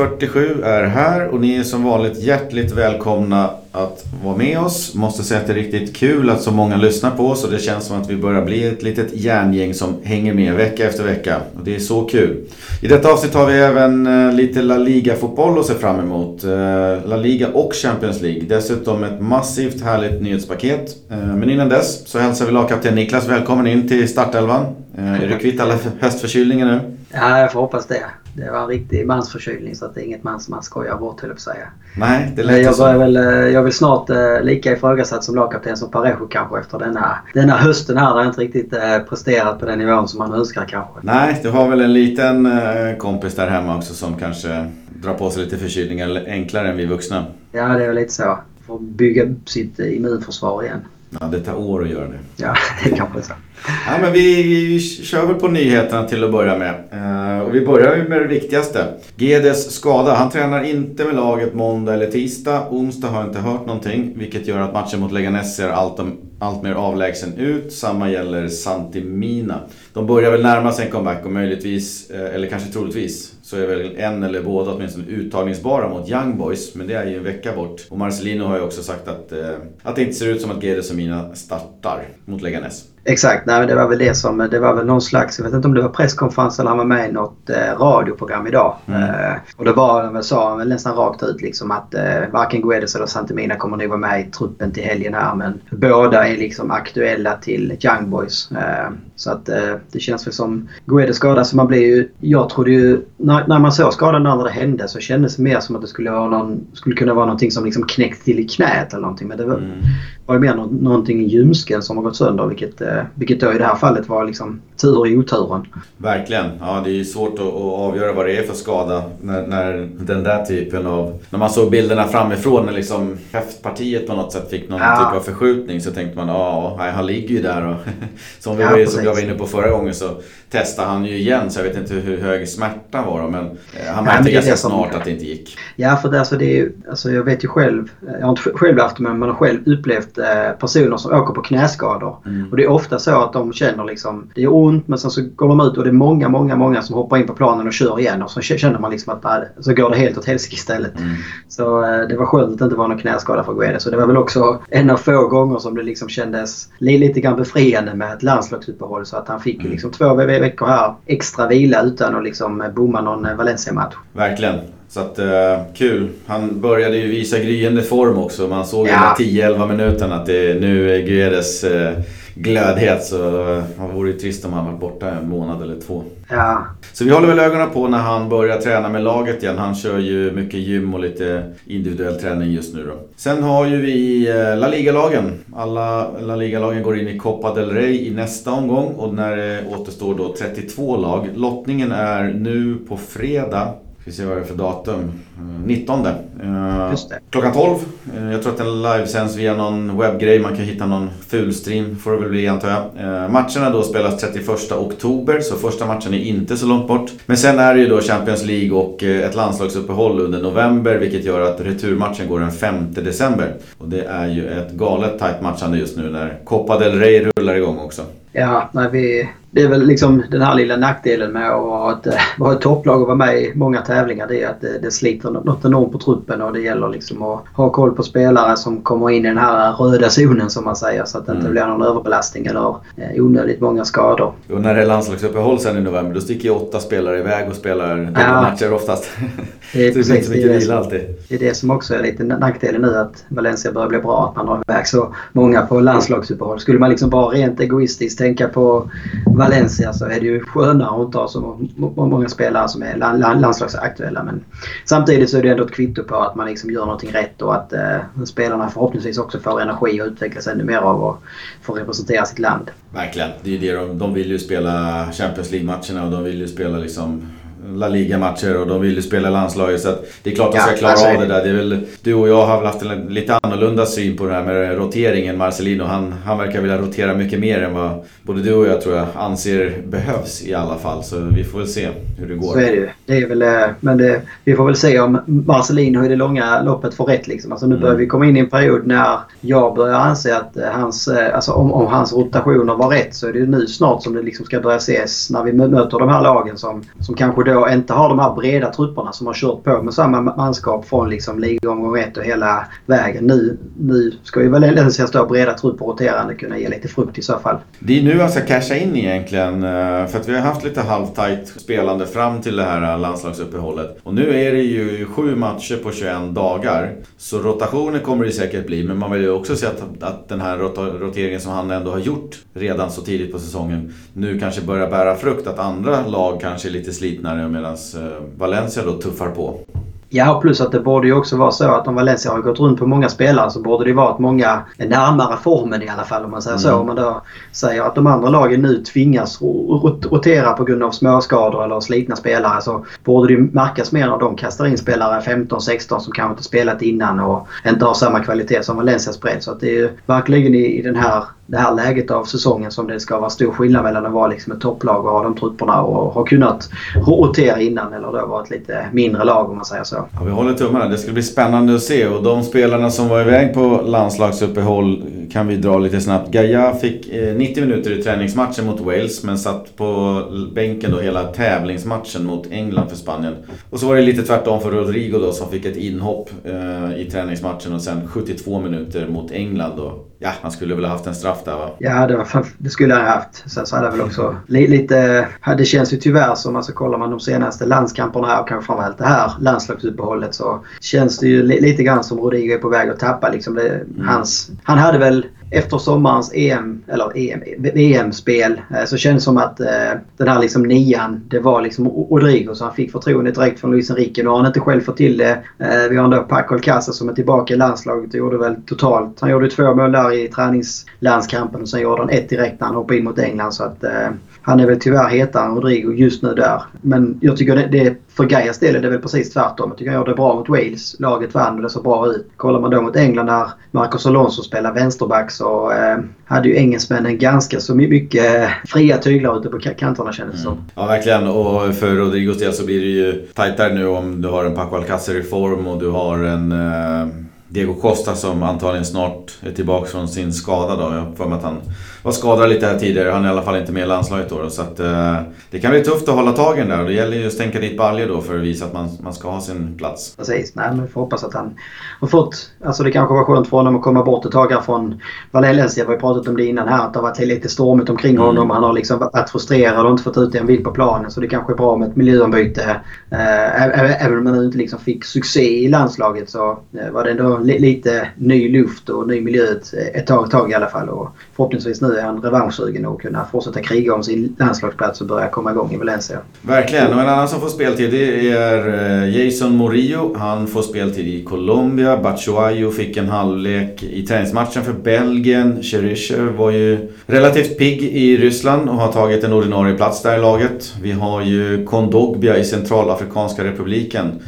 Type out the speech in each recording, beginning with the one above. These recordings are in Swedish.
47 är här och ni är som vanligt hjärtligt välkomna att vara med oss. Måste säga att det är riktigt kul att så många lyssnar på oss och det känns som att vi börjar bli ett litet järngäng som hänger med vecka efter vecka. Och det är så kul. I detta avsnitt har vi även eh, lite La Liga-fotboll att se fram emot. Eh, La Liga och Champions League. Dessutom ett massivt härligt nyhetspaket. Eh, men innan dess så hälsar vi lagkapten Niklas välkommen in till startelvan. Är du kvitt alla höstförkylningar nu? Ja, jag får hoppas det. Det var en riktig mansförkylning så att det är inget man som man skojar bort höll jag på säga. Nej, det lät jag, så. Väl, eh, jag vill snart eh, lika ifrågasatt som lagkapten som Parejo kanske efter denna, denna hösten här. Där jag inte riktigt eh, presterat på den nivån som man önskar kanske. Nej, du har väl en liten eh, kompis där hemma också som kanske drar på sig lite förkylningar enklare än vi vuxna. Ja, det är väl lite så. Får bygga upp sitt immunförsvar igen. Ja, det tar år att göra det. Ja, det kanske så. Ja, men vi kör väl på nyheterna till att börja med. Uh, och vi börjar med det viktigaste. Gedes skada. Han tränar inte med laget måndag eller tisdag. Onsdag har jag inte hört någonting. Vilket gör att matchen mot Leganes ser allt, allt mer avlägsen ut. Samma gäller Santi Mina. De börjar väl närma sig en comeback och möjligtvis, eh, eller kanske troligtvis, så är väl en eller båda åtminstone uttagningsbara mot Young Boys. Men det är ju en vecka bort. Och Marcelino har ju också sagt att, eh, att det inte ser ut som att Gedes och Mina startar mot Leganes. Exakt, nej, det var väl det som, det var väl någon slags, jag vet inte om det var presskonferens eller han var med i något eh, radioprogram idag. Mm. Eh, och då var han sa han väl nästan rakt ut liksom att eh, varken Guedes eller Santemina kommer nog vara med i truppen till helgen här men båda är liksom aktuella till Young Boys. Eh, så att eh, det känns väl som Guedes skada så man blir ju, jag trodde ju, när, när man såg skadan när det hände så kändes det mer som att det skulle, vara någon, skulle kunna vara någonting som liksom knäckt till i knät eller någonting. Men det var, mm. Var ju mer någonting i ljumsken som har gått sönder vilket eh, vilket då i det här fallet var liksom tur i oturen. Verkligen. Ja, det är svårt att, att avgöra vad det är för skada när, när, den där typen av... När man såg bilderna framifrån när liksom höftpartiet på något sätt fick någon ja. typ av förskjutning så tänkte man ja, han ligger ju där och som vi ja, var, som jag var inne på förra gången så testade han ju igen så jag vet inte hur hög smärtan var då, men eh, han märkte ganska snart att det inte gick. Ja, för det, alltså, det är, alltså, jag vet ju själv, jag har inte själv haft det men man har själv upplevt personer som åker på knäskador. Mm. Och det är ofta så att de känner liksom, det är ont men sen så går de ut och det är många, många, många som hoppar in på planen och kör igen och så känner man liksom att nej, så går det helt åt helsike istället. Mm. Så eh, det var skönt att det inte var någon knäskada för Guedes. Så det var väl också en av få gånger som det liksom kändes lite grann befriande med ett landslagsuppehåll så att han fick mm. liksom två veckor här extra vila utan att liksom bomma någon Valencia-match. Verkligen. Så att uh, kul. Han började ju visa gryende form också. Man såg ja. i de 10-11 minuterna att det nu är Guedes uh, glödhet så det vore ju trist om han varit borta en månad eller två. Ja. Så vi håller väl ögonen på när han börjar träna med laget igen. Han kör ju mycket gym och lite individuell träning just nu då. Sen har ju vi La Liga-lagen. Alla La Liga-lagen går in i Copa del Rey i nästa omgång och när det återstår då 32 lag. Lottningen är nu på fredag vi se vad det är för datum. 19. Uh, Just det. Klockan 12. Uh, jag tror att den livesänds via någon webbgrej. Man kan hitta någon fulstream får det väl bli antar jag. Matcherna då spelas 31 oktober så första matchen är inte så långt bort. Men sen är det ju då Champions League och ett landslagsuppehåll under november vilket gör att returmatchen går den 5 december. Och det är ju ett galet tajt matchande just nu när Copa del Rey rullar igång också. Ja, nej, vi, det är väl liksom den här lilla nackdelen med att vara ett, vara ett topplag och vara med i många tävlingar. Det är att det, det sliter något enormt på truppen och det gäller liksom att ha koll på spelare som kommer in i den här röda zonen som man säger så att det inte mm. blir någon överbelastning eller eh, onödigt många skador. Och när det är landslagsuppehåll sen i november då sticker ju åtta spelare iväg och spelar ja. matcher oftast. Det är, precis, det, är det, som, det är det som också är lite nackdelen nu att Valencia börjar bli bra. Att man har iväg så många på landslagsuppehåll. Skulle man liksom bara rent egoistiskt tänka på Valencia så är det ju skönare att inte ha så många spelare som är landslagsaktuella. Men samtidigt så är det ändå ett kvitto på att man liksom gör någonting rätt och att eh, spelarna förhoppningsvis också får energi och utvecklas ännu mer av att få representera sitt land. Verkligen. Det är det de, de vill ju spela Champions League-matcherna och de vill ju spela liksom La Liga-matcher och de vill ju spela landslaget. Så det är klart de ska klara alltså, av det där. Det är väl, du och jag har väl haft en lite annorlunda syn på det här med roteringen. Marcelino han, han verkar vilja rotera mycket mer än vad både du och jag tror jag anser behövs i alla fall. Så vi får väl se hur det går. Så är det ju. Det är väl, eh, men det, vi får väl se om Marcelino i det långa loppet får rätt. Liksom. Alltså nu mm. börjar vi komma in i en period när jag börjar anse att eh, hans, eh, alltså om, om hans rotationer var rätt så är det nu snart som det liksom ska börja ses när vi möter de här lagen som, som kanske då inte har de här breda trupperna som har kört på med samma manskap från liksom ligomgång 1 och hela vägen. Nu, nu ska ju Valencias då breda trupper roterande kunna ge lite frukt i så fall. Det är nu jag ska casha in egentligen. Eh, för att vi har haft lite halvtajt spelande fram till det här landslagsuppehållet. Och nu är det ju sju matcher på 21 dagar. Så rotationer kommer det säkert bli. Men man vill ju också se att, att den här roteringen som han ändå har gjort redan så tidigt på säsongen nu kanske börjar bära frukt. Att andra lag kanske är lite slitnare medan eh, Valencia då tuffar på. Ja, plus att det borde ju också vara så att om Valencia har gått runt på många spelare så borde det vara att många är närmare formen i alla fall om man säger mm. så. Om man då säger att de andra lagen nu tvingas rotera på grund av småskador eller slitna spelare så borde det ju märkas mer när de kastar in spelare 15-16 som kanske inte spelat innan och inte har samma kvalitet som Valencias bredd. Så att det är ju verkligen i, i den här det här läget av säsongen som det ska vara stor skillnad mellan att vara liksom ett topplag och ha de trupperna och ha kunnat rotera innan eller då vara ett lite mindre lag om man säger så. Ja, vi håller tummarna. Det ska bli spännande att se och de spelarna som var iväg på landslagsuppehåll kan vi dra lite snabbt. Gaia fick eh, 90 minuter i träningsmatchen mot Wales men satt på bänken då hela tävlingsmatchen mot England för Spanien. Och så var det lite tvärtom för Rodrigo då som fick ett inhopp eh, i träningsmatchen och sen 72 minuter mot England då. Ja, han skulle väl ha haft en straff där va? Ja, det, var, det skulle han ha haft. Sen så hade väl också lite... Det känns ju tyvärr som, alltså kollar man de senaste landskamperna här och kanske framförallt det här landslagsuppehållet så känns det ju lite grann som Rodrigo är på väg att tappa liksom det, mm. hans... Han hade väl efter sommarens EM, eller EM, VM-spel e eh, så kändes det som att eh, den här liksom nian, det var liksom Rodrigo. Så han fick förtroende direkt från Luis Enrique. Nu har han inte själv fått till det. Eh, vi har ändå Paco Alcázar som är tillbaka i landslaget och gjorde väl totalt. Han gjorde två mål där i träningslandskampen och sen gjorde han ett direkt när han hoppade in mot England. Så att han är väl tyvärr hetare än Rodrigo just nu där. Men jag tycker det, det för Gaias del är det väl precis tvärtom. Jag tycker han gjorde det bra mot Wales. Laget vann och det såg bra ut. Kollar man då mot England när Marcos Alonso spelar vänsterback så eh, hade ju engelsmännen ganska så mycket eh, fria tyglar ute på kanterna kändes det mm. som. Ja verkligen och för Rodrigos del så blir det ju tajtare nu om du har en Paco Alcacer i form och du har en eh Diego Costa som antagligen snart är tillbaka från sin skada då. Jag har för mig att han var skadad lite här tidigare. Han är i alla fall inte med i landslaget då. Så att, eh, det kan bli tufft att hålla tagen där. Och det gäller ju att stänka dit Balje då för att visa att man, man ska ha sin plats. Precis. Nej, men vi får hoppas att han har fått... Alltså det kanske var skönt för honom att komma bort ett tag här från Valencia. Vi har pratat om det innan här. Att det har varit lite stormigt omkring mm. honom. Han har liksom varit frustrerad och inte fått ut det han vill på planen. Så det kanske är bra med ett miljöombyte. Eh, även om han inte liksom fick succé i landslaget så eh, var det ändå lite ny luft och ny miljö ett, ett tag, tag i alla fall. Och förhoppningsvis nu är han revanschsugen och kunna fortsätta kriga om sin landslagsplats och börja komma igång i Valencia. Verkligen. Och en annan som får speltid det är eh, Jason Morillo. Han får speltid i Colombia. Batshuayu fick en halvlek i träningsmatchen för Belgien. Cherisher var ju relativt pigg i Ryssland och har tagit en ordinarie plats där i laget. Vi har ju Kondogbia i Centralafrikanska republiken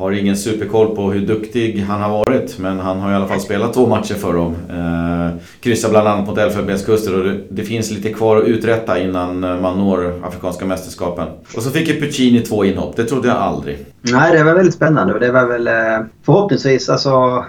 har ingen superkoll på hur duktig han har varit men han har i alla fall spelat två matcher för dem. Eh, kryssar bland annat mot Elfenbenskusten och det, det, finns lite kvar att uträtta innan eh, man når Afrikanska mästerskapen. Och så fick ju Puccini två inhopp, det trodde jag aldrig. Nej, det var väldigt spännande och det var väl eh, förhoppningsvis alltså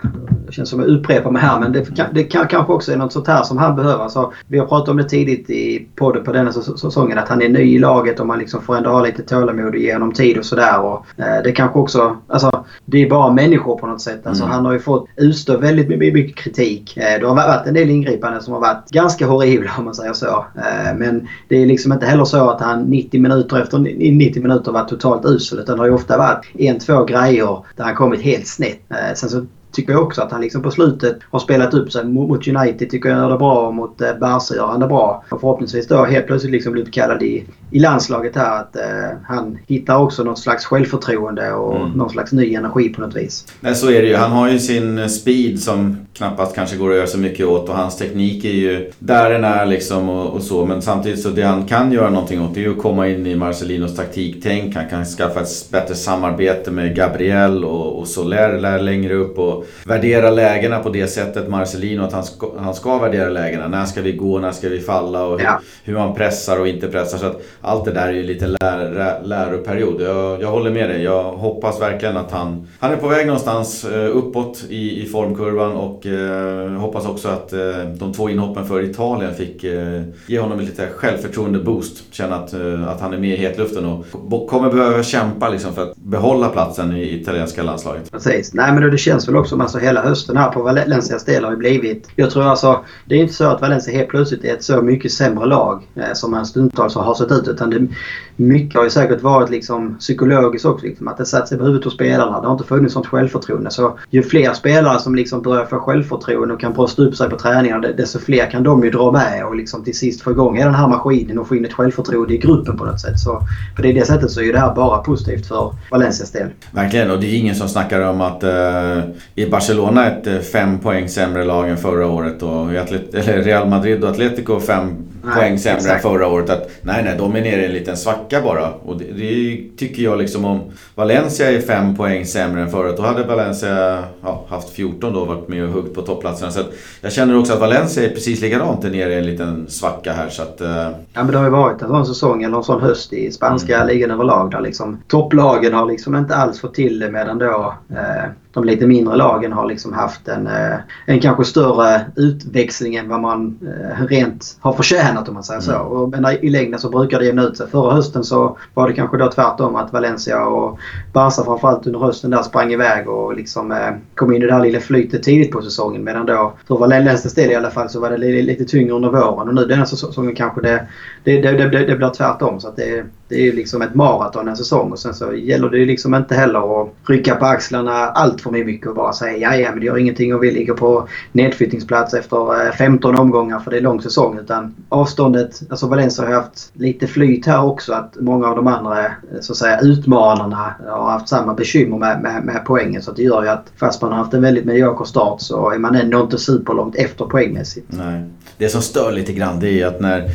det känns som att jag upprepar mig här men det, det kan, kanske också är något sånt här som han behöver. Alltså, vi har pratat om det tidigt i podden på denna säsongen att han är ny i laget och man liksom får ändå ha lite tålamod och ge honom tid och sådär. Eh, det kanske också... Alltså, det är bara människor på något sätt. Alltså, mm. Han har ju fått utstå väldigt mycket kritik. Eh, det har varit en del ingripanden som har varit ganska horribla om man säger så. Eh, men det är liksom inte heller så att han 90 minuter efter 90 minuter varit totalt usel. Utan det har ju ofta varit en, två grejer där han kommit helt snett. Eh, sen så tycker jag också att han liksom på slutet har spelat upp sig. Mot United tycker jag han gör det bra mot eh, Barca gör han det bra. Och förhoppningsvis då helt plötsligt liksom blivit kallad i, i landslaget här att eh, han hittar också något slags självförtroende och mm. någon slags ny energi på något vis. Nej så är det ju. Han har ju sin speed som knappast kanske går att göra så mycket åt och hans teknik är ju där den är liksom och, och så. Men samtidigt så det han kan göra någonting åt det är ju att komma in i Marcelinos taktiktänk. Han kan skaffa ett bättre samarbete med Gabriel och, och Soler längre upp och och värdera lägena på det sättet Marcelino att han ska, han ska värdera lägena. När ska vi gå, när ska vi falla och hur, ja. hur man pressar och inte pressar. Så att allt det där är ju lite lär, läroperiod. Jag, jag håller med dig. Jag hoppas verkligen att han, han är på väg någonstans eh, uppåt i, i formkurvan och eh, hoppas också att eh, de två inhoppen för Italien fick eh, ge honom lite självförtroende-boost. Känna att, eh, att han är med i hetluften och kommer behöva kämpa liksom för att behålla platsen i italienska landslaget. Precis. Nej men det känns väl också, som alltså hela hösten här på Valencias del har ju blivit... Jag tror alltså, det är inte så att Valencia helt plötsligt är ett så mycket sämre lag eh, som man stundtals har sett ut. Utan det, mycket har ju säkert varit liksom psykologiskt också. Liksom, att det satt sig på huvudet hos spelarna. Det har inte funnits sånt självförtroende. Så ju fler spelare som liksom börjar få självförtroende och kan brösta upp sig på träningarna desto fler kan de ju dra med och liksom till sist få igång den här maskinen och få in ett självförtroende i gruppen på något sätt. Så på det sättet så är ju det här bara positivt för Valencias del. Verkligen och det är ingen som snackar om att eh, i Barcelona ett eh, fem poäng sämre lag än förra året och i eller Real Madrid och Atletico fem nej, poäng sämre än förra året. Att, nej, nej, de är nere i en liten svacka bara. Och det, det, tycker jag liksom om Valencia är fem poäng sämre än förut. Då hade Valencia ja, haft 14 då och varit med och huggt på toppplatserna. Så jag känner också att Valencia är precis likadant nere i en liten svacka här. Så att, uh... Ja men det har ju varit en sån säsong eller en sån höst i spanska mm. ligan överlag där liksom topplagen har liksom inte alls fått till det medan då eh, de lite mindre lagen har liksom haft en, eh, en kanske större utväxling än vad man eh, rent har förtjänat om man säger så. Mm. Och, men i längden så brukar det jämna ut sig. Förra hösten så var det kanske då tvärtom att Valencia och Barca framförallt under hösten där sprang iväg och liksom eh, kom in i det här lilla flytet tidigt på säsongen. Medan då för Valencias del i alla fall så var det lite, tyngre under våren. Och nu denna säsongen kanske det, det, det, det, det blir tvärtom. Så att det, det är ju liksom ett maraton en säsong och sen så gäller det ju liksom inte heller att rycka på axlarna allt för mycket och bara säga ja, ja men det gör ingenting och vi ligger på nedflyttningsplats efter eh, 15 omgångar för det är lång säsong. Utan avståndet, alltså Valencia har haft lite flyt här också att många av de andra eh, så att säga utmanarna har haft samma bekymmer med, med, med poängen. Så det gör ju att fast man har haft en väldigt medioker start så är man ändå inte superlångt efter poängmässigt. Nej. Det som stör lite grann det är att när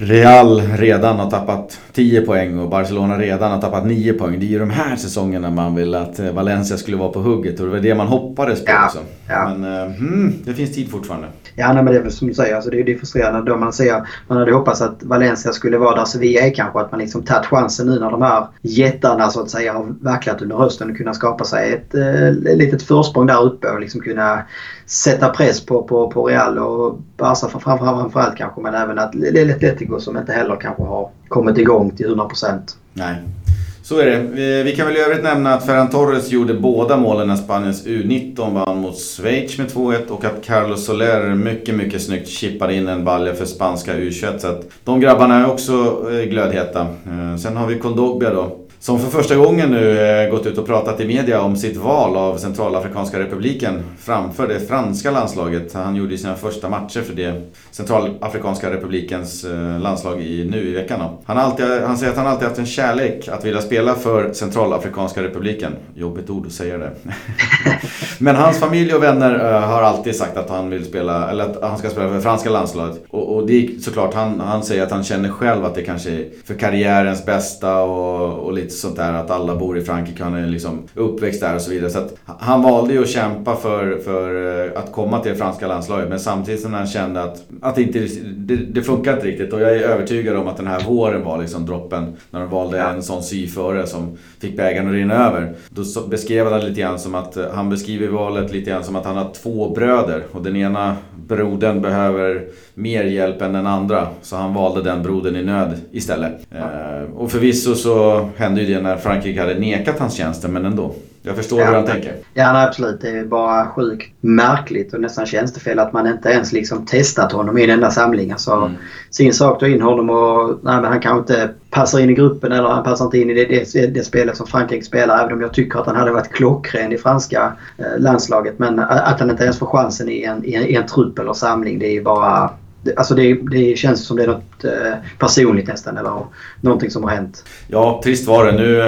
Real redan har tappat 10 poäng och Barcelona redan har tappat 9 poäng. Det är ju de här säsongerna man vill att eh, Valencia skulle vara på hugget och det var det man hoppades på ja, också. Ja. Men uh, hmm, det finns tid fortfarande. Ja, nej, men det är väl som du säger. Alltså, det är frustrerande då man ser. Man hade hoppats att Valencia skulle vara där Sevilla är kanske. Att man liksom tagit chansen nu när de här jättarna så att säga har verklat under hösten och kunna skapa sig ett eh, litet försprång där uppe och liksom kunna sätta press på, på, på Real och Barca framförallt kanske men även att Atletico som inte heller kanske har kommit igång till 100%. Nej. Så är det. Vi kan väl i övrigt nämna att Ferran Torres gjorde båda målen när Spaniens U19 vann mot Schweiz med 2-1 och att Carlos Soler mycket, mycket snyggt chippade in en balja för spanska U21. Så att de grabbarna är också eh, glödheta. Eh, sen har vi Kondogbia då som för första gången nu eh, gått ut och pratat i media om sitt val av Centralafrikanska republiken framför det franska landslaget. Han gjorde sina första matcher för det Centralafrikanska republikens eh, landslag i, nu i veckan. Han, alltid, han säger att han alltid haft en kärlek att vilja spela för Centralafrikanska republiken. Jobbigt ord att säga det. Men hans familj och vänner eh, har alltid sagt att han vill spela, eller att han ska spela för franska landslaget. Och, och det är såklart, han, han säger att han känner själv att det kanske är för karriärens bästa och, och lite lite sånt där att alla bor i Frankrike, han är liksom uppväxt där och så vidare. Så att han valde ju att kämpa för, för eh, att komma till det franska landslaget. Men samtidigt som han kände att, att det, inte, det, det funkar inte riktigt. Och jag är övertygad om att den här våren var liksom droppen. När de valde en sån syföre som fick bägaren att rinna över. Då beskrev han det lite grann som att, eh, han beskriver valet lite grann som att han har två bröder. Och den ena brodern behöver mer hjälp än den andra. Så han valde den brodern i nöd istället. Ja. Och förvisso så hände ju det när Frankrike hade nekat hans tjänster, men ändå. Jag förstår ja, hur han tänker. Ja, nej, absolut. Det är bara sjukt märkligt och nästan tjänstefel att man inte ens liksom testat honom i en enda samling. Alltså, mm. Sin sak ta in honom och nej, han kanske inte passar in i gruppen eller han passar inte in i det, det, det spelet som Frankrike spelar. Även om jag tycker att han hade varit klockren i franska eh, landslaget. Men att han inte ens får chansen i en, i en, i en trupp eller samling det är bara Alltså det, det känns som det är något eh, personligt nästan eller någonting som har hänt. Ja, trist var det. Nu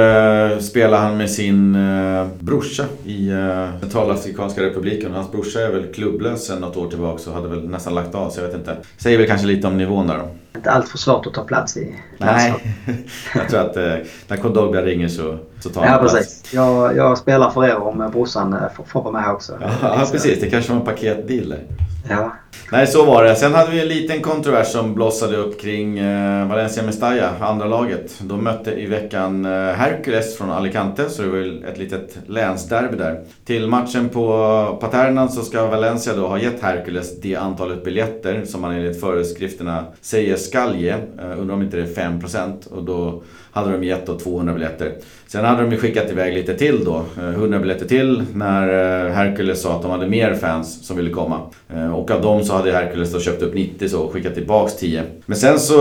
eh, spelar han med sin eh, brorsa i eh, Centralafrikanska republiken. Hans brorsa är väl klubblös sedan något år tillbaka och hade väl nästan lagt av så jag vet inte. Säger väl kanske lite om nivån där då. Inte allt för svårt att ta plats i Nej, jag tror att eh, när Kondogbia ringer så, så tar han Ja, plats. precis. Jag, jag spelar för er om brorsan eh, får, får vara med också. Ja, precis. Det kanske var en paketdeal. Ja. Nej, så var det. Sen hade vi en liten kontrovers som blossade upp kring eh, Valencia Mestalla, andra laget. De mötte i veckan eh, Hercules från Alicante, så det var ju ett litet länsderby där. Till matchen på Paternan så ska Valencia då ha gett Hercules det antalet biljetter som man enligt föreskrifterna säger skall ge. Eh, undrar om inte det är 5% och då hade de gett då 200 biljetter. Sen hade de ju skickat iväg lite till då, eh, 100 biljetter till när eh, Hercules sa att de hade mer fans som ville komma. Eh, och av dem så hade Hercules då köpt upp 90 så och skickat tillbaks 10. Men sen så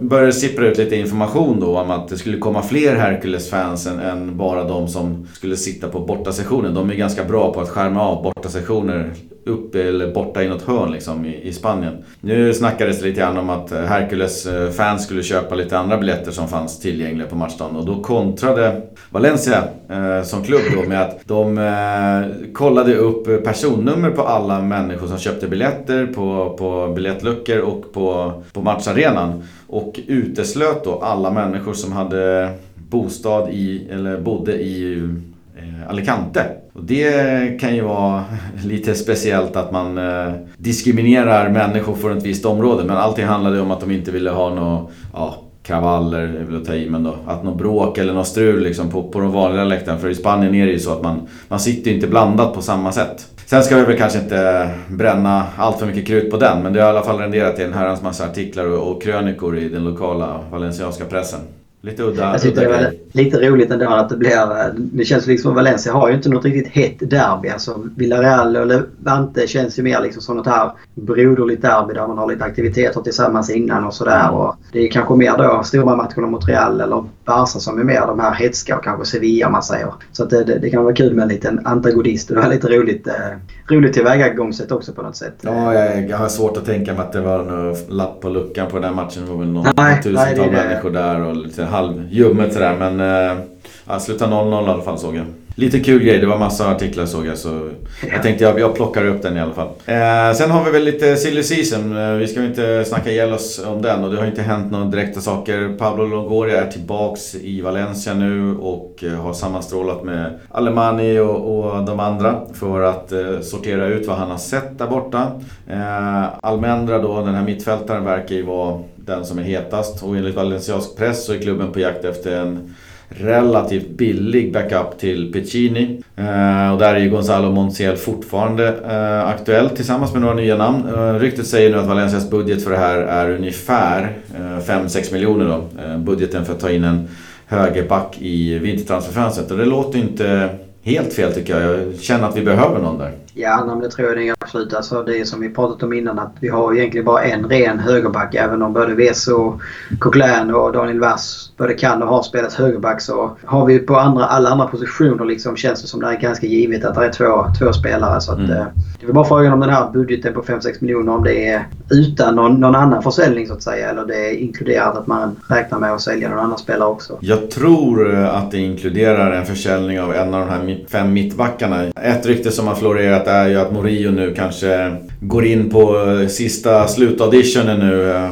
började det sippra ut lite information då om att det skulle komma fler Hercules-fans än, än bara de som skulle sitta på bortasessionen. De är ganska bra på att skärma av bortasessioner upp eller borta i något hörn liksom i, i Spanien. Nu snackades det lite grann om att eh, Hercules eh, fans skulle köpa lite andra biljetter som fanns tillgängliga på matchdagen och då kontrade Valencia eh, som klubb då med att de eh, kollade upp personnummer på alla människor som köpte biljetter på, på biljettluckor och på, på matcharenan och uteslöt då alla människor som hade bostad i, eller bodde i Eh, Alicante. Och det kan ju vara lite speciellt att man eh, diskriminerar människor från ett visst område. Men allting handlade om att de inte ville ha något, ja, kravaller är väl att ta i, men då, att något bråk eller något strul liksom på, på de vanliga läktarna. För i Spanien är det ju så att man, man sitter ju inte blandat på samma sätt. Sen ska vi väl kanske inte bränna allt för mycket krut på den, men det har i alla fall renderat i en herrans massa artiklar och, och krönikor i den lokala valencianska pressen. Lite udda, Jag tyckte udda det var grej. lite roligt ändå att det blir... Det känns liksom Valencia har ju inte något riktigt hett derby. Alltså Villarreal och Levante känns ju mer liksom som något här broderligt derby där man har lite aktiviteter tillsammans innan och sådär. Och det är kanske mer då stora matcherna mot Real eller Barca som är mer de här hetska och kanske Sevilla om man säger. Så det, det, det kan vara kul med en liten antagonist. Det var lite roligt, eh, roligt tillvägagångssätt också på något sätt. Ja, jag, jag har svårt att tänka mig att det var någon lapp på luckan på den matchen. Det var väl någon, Nej, tusental nej, det människor där och lite halvljummet sådär. Men eh, ja, sluta 0-0 i alla fall såg jag. Lite kul grej, det var massa artiklar såg jag så jag tänkte jag, jag plockar upp den i alla fall. Eh, sen har vi väl lite silly season. Eh, vi ska ju inte snacka ihjäl oss om den och det har inte hänt några direkta saker. Pablo Longoria är tillbaks i Valencia nu och eh, har sammanstrålat med Alemani och, och de andra för att eh, sortera ut vad han har sett där borta. Eh, Almendra då, den här mittfältaren, verkar ju vara den som är hetast och enligt valenciansk press så är klubben på jakt efter en relativt billig backup till Piccini. Eh, och där är ju Gonzalo Montiel fortfarande eh, aktuell tillsammans med några nya namn. Eh, ryktet säger nu att Valencias budget för det här är ungefär eh, 5-6 miljoner då. Eh, budgeten för att ta in en högerback i vintertransferfönstret. Och det låter inte helt fel tycker jag. Jag känner att vi behöver någon där. Ja, men det tror jag det absolut. Alltså, det är som vi pratat om innan att vi har egentligen bara en ren högerback. Även om både Veso, Coquelin och Daniel Vass både kan och har spelat högerback så har vi på andra, alla andra positioner liksom känns det som det är ganska givet att det är två, två spelare. Så att, Mm. eh, det är bara frågan om den här budgeten på 5-6 miljoner om det är utan någon, någon annan försäljning så att säga eller det är inkluderat att man räknar med att sälja någon annan spelare också. Jag tror eh, att det inkluderar en försäljning av en av de här fem mittbackarna. Ett rykte som har florerat är ju att Morio nu kanske går in på sista slutauditionen nu, eh,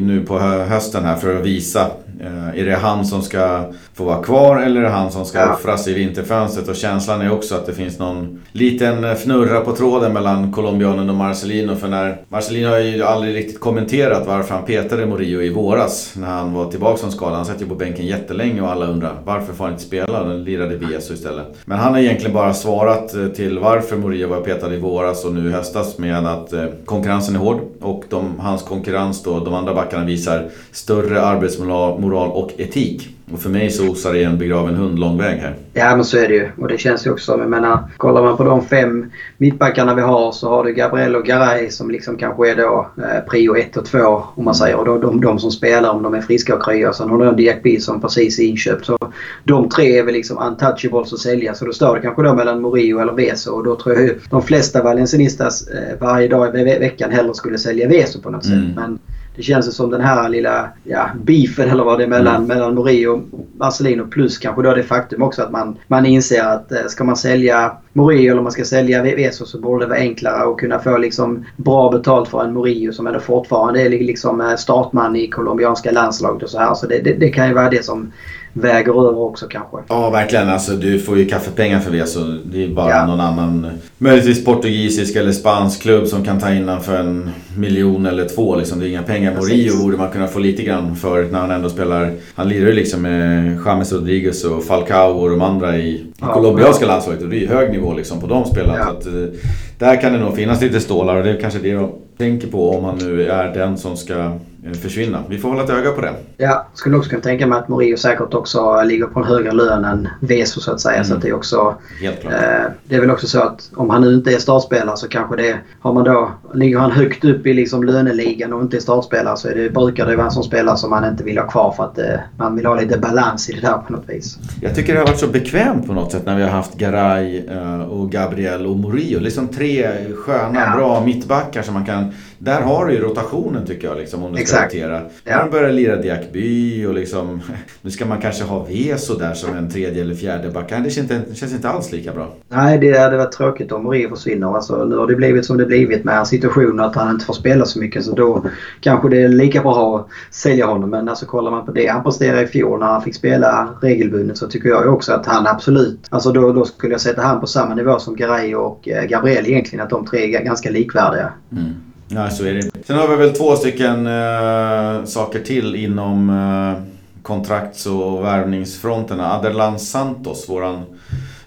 nu på hösten här för att visa eh, Är det han som ska få vara kvar eller är det han som ska Ja. offras i vinterfönstret? Och känslan är också att det finns någon liten fnurra på tråden mellan colombianen och Marcelino. För när Marcelino har ju aldrig riktigt kommenterat varför han petade Morillo i våras när han var tillbaka som skadad. Han satt ju på bänken jättelänge och alla undrar varför får han inte spela? Den lirade Vieso istället. Men han har egentligen bara svarat eh, till varför Morillo var petad i våras och nu i höstas med att eh, konkurrensen är hård och de, hans konkurrens då, de andra backarna visar större arbetsmoral moral och etik. Och för mig så osar det en begraven hund lång väg här. Ja men så är det ju. Och det känns ju också. Jag menar, kollar man på de fem mittbackarna vi har så har du Gabriel och Garay som liksom kanske är då eh, prio 1 och 2 om man säger. Och då, de, de som spelar om de är friska och krya. Sen har du en Diakby som precis är inköpt. Så de tre är väl liksom untouchables att sälja. Så då står det kanske då mellan Morio eller Veso. Och då tror jag ju de flesta valencianistas eh, varje dag i ve veckan hellre skulle sälja Veso på något mm. sätt. Men det känns som den här lilla ja, beefen eller vad det är mellan, mm. mellan Morio och Marcelino plus kanske då det faktum också att man, man inser att eh, ska man sälja Morio eller man ska sälja Veso så borde det vara enklare att kunna få liksom bra betalt för en Morio som ändå fortfarande är liksom eh, startman i colombianska landslaget och så här. Så det, det, det kan ju vara det som väger över också kanske. Ja, verkligen. Alltså, du får ju kaffepengar för det. Så det är bara ja. någon annan, möjligtvis portugisisk eller spansk klubb som kan ta in den för en miljon eller två. Liksom. Det är inga pengar. Morio borde man kunna få lite grann för när han ändå spelar. Han lirar ju liksom med James Rodriguez och Falcao och de andra i ja, colombianska landslaget. Och det är ju hög nivå liksom på de spelarna. Ja. Så att, eh, där kan det nog finnas lite stålar och det är kanske det de tänker på om han nu är den som ska Eh, försvinna. Vi får hålla ett öga på det. Ja, skulle också kunna tänka mig att Morio säkert också ligger på en högre lön än Veso så att säga. Mm. Så att det är också... Helt klart. Eh, det är väl också så att om han nu inte är startspelare så kanske det... Har man då, ligger han högt upp i liksom löneligan och inte är startspelare så är det, brukar det vara en sån spelare som man inte vill ha kvar för att eh, man vill ha lite balans i det där på något vis. Jag tycker det har varit så bekvämt på något sätt när vi har haft Garay eh, och Gabriel och Morio. Liksom tre sköna, ja. bra mittbackar som man kan där har du ju rotationen tycker jag, liksom, om du ska rotera. Ja. De börjar lira Diakby och liksom, nu ska man kanske ha Veso där som en tredje eller fjärde back. Det känns inte, det känns inte alls lika bra. Nej, det hade varit tråkigt om Morio försvinner. Alltså, nu har det blivit som det blivit med situationen att han inte får spela så mycket. Så då kanske det är lika bra att sälja honom. Men alltså kollar man på det han presterade i fjol när han fick spela regelbundet så tycker jag också att han absolut... Alltså då, då skulle jag sätta han på samma nivå som Garay och eh, Gabriel egentligen. Att de tre är ganska likvärdiga. Mm. Nej, så är det. Sen har vi väl två stycken äh, saker till inom äh, kontrakts och värvningsfronterna. Aderlan Santos, våran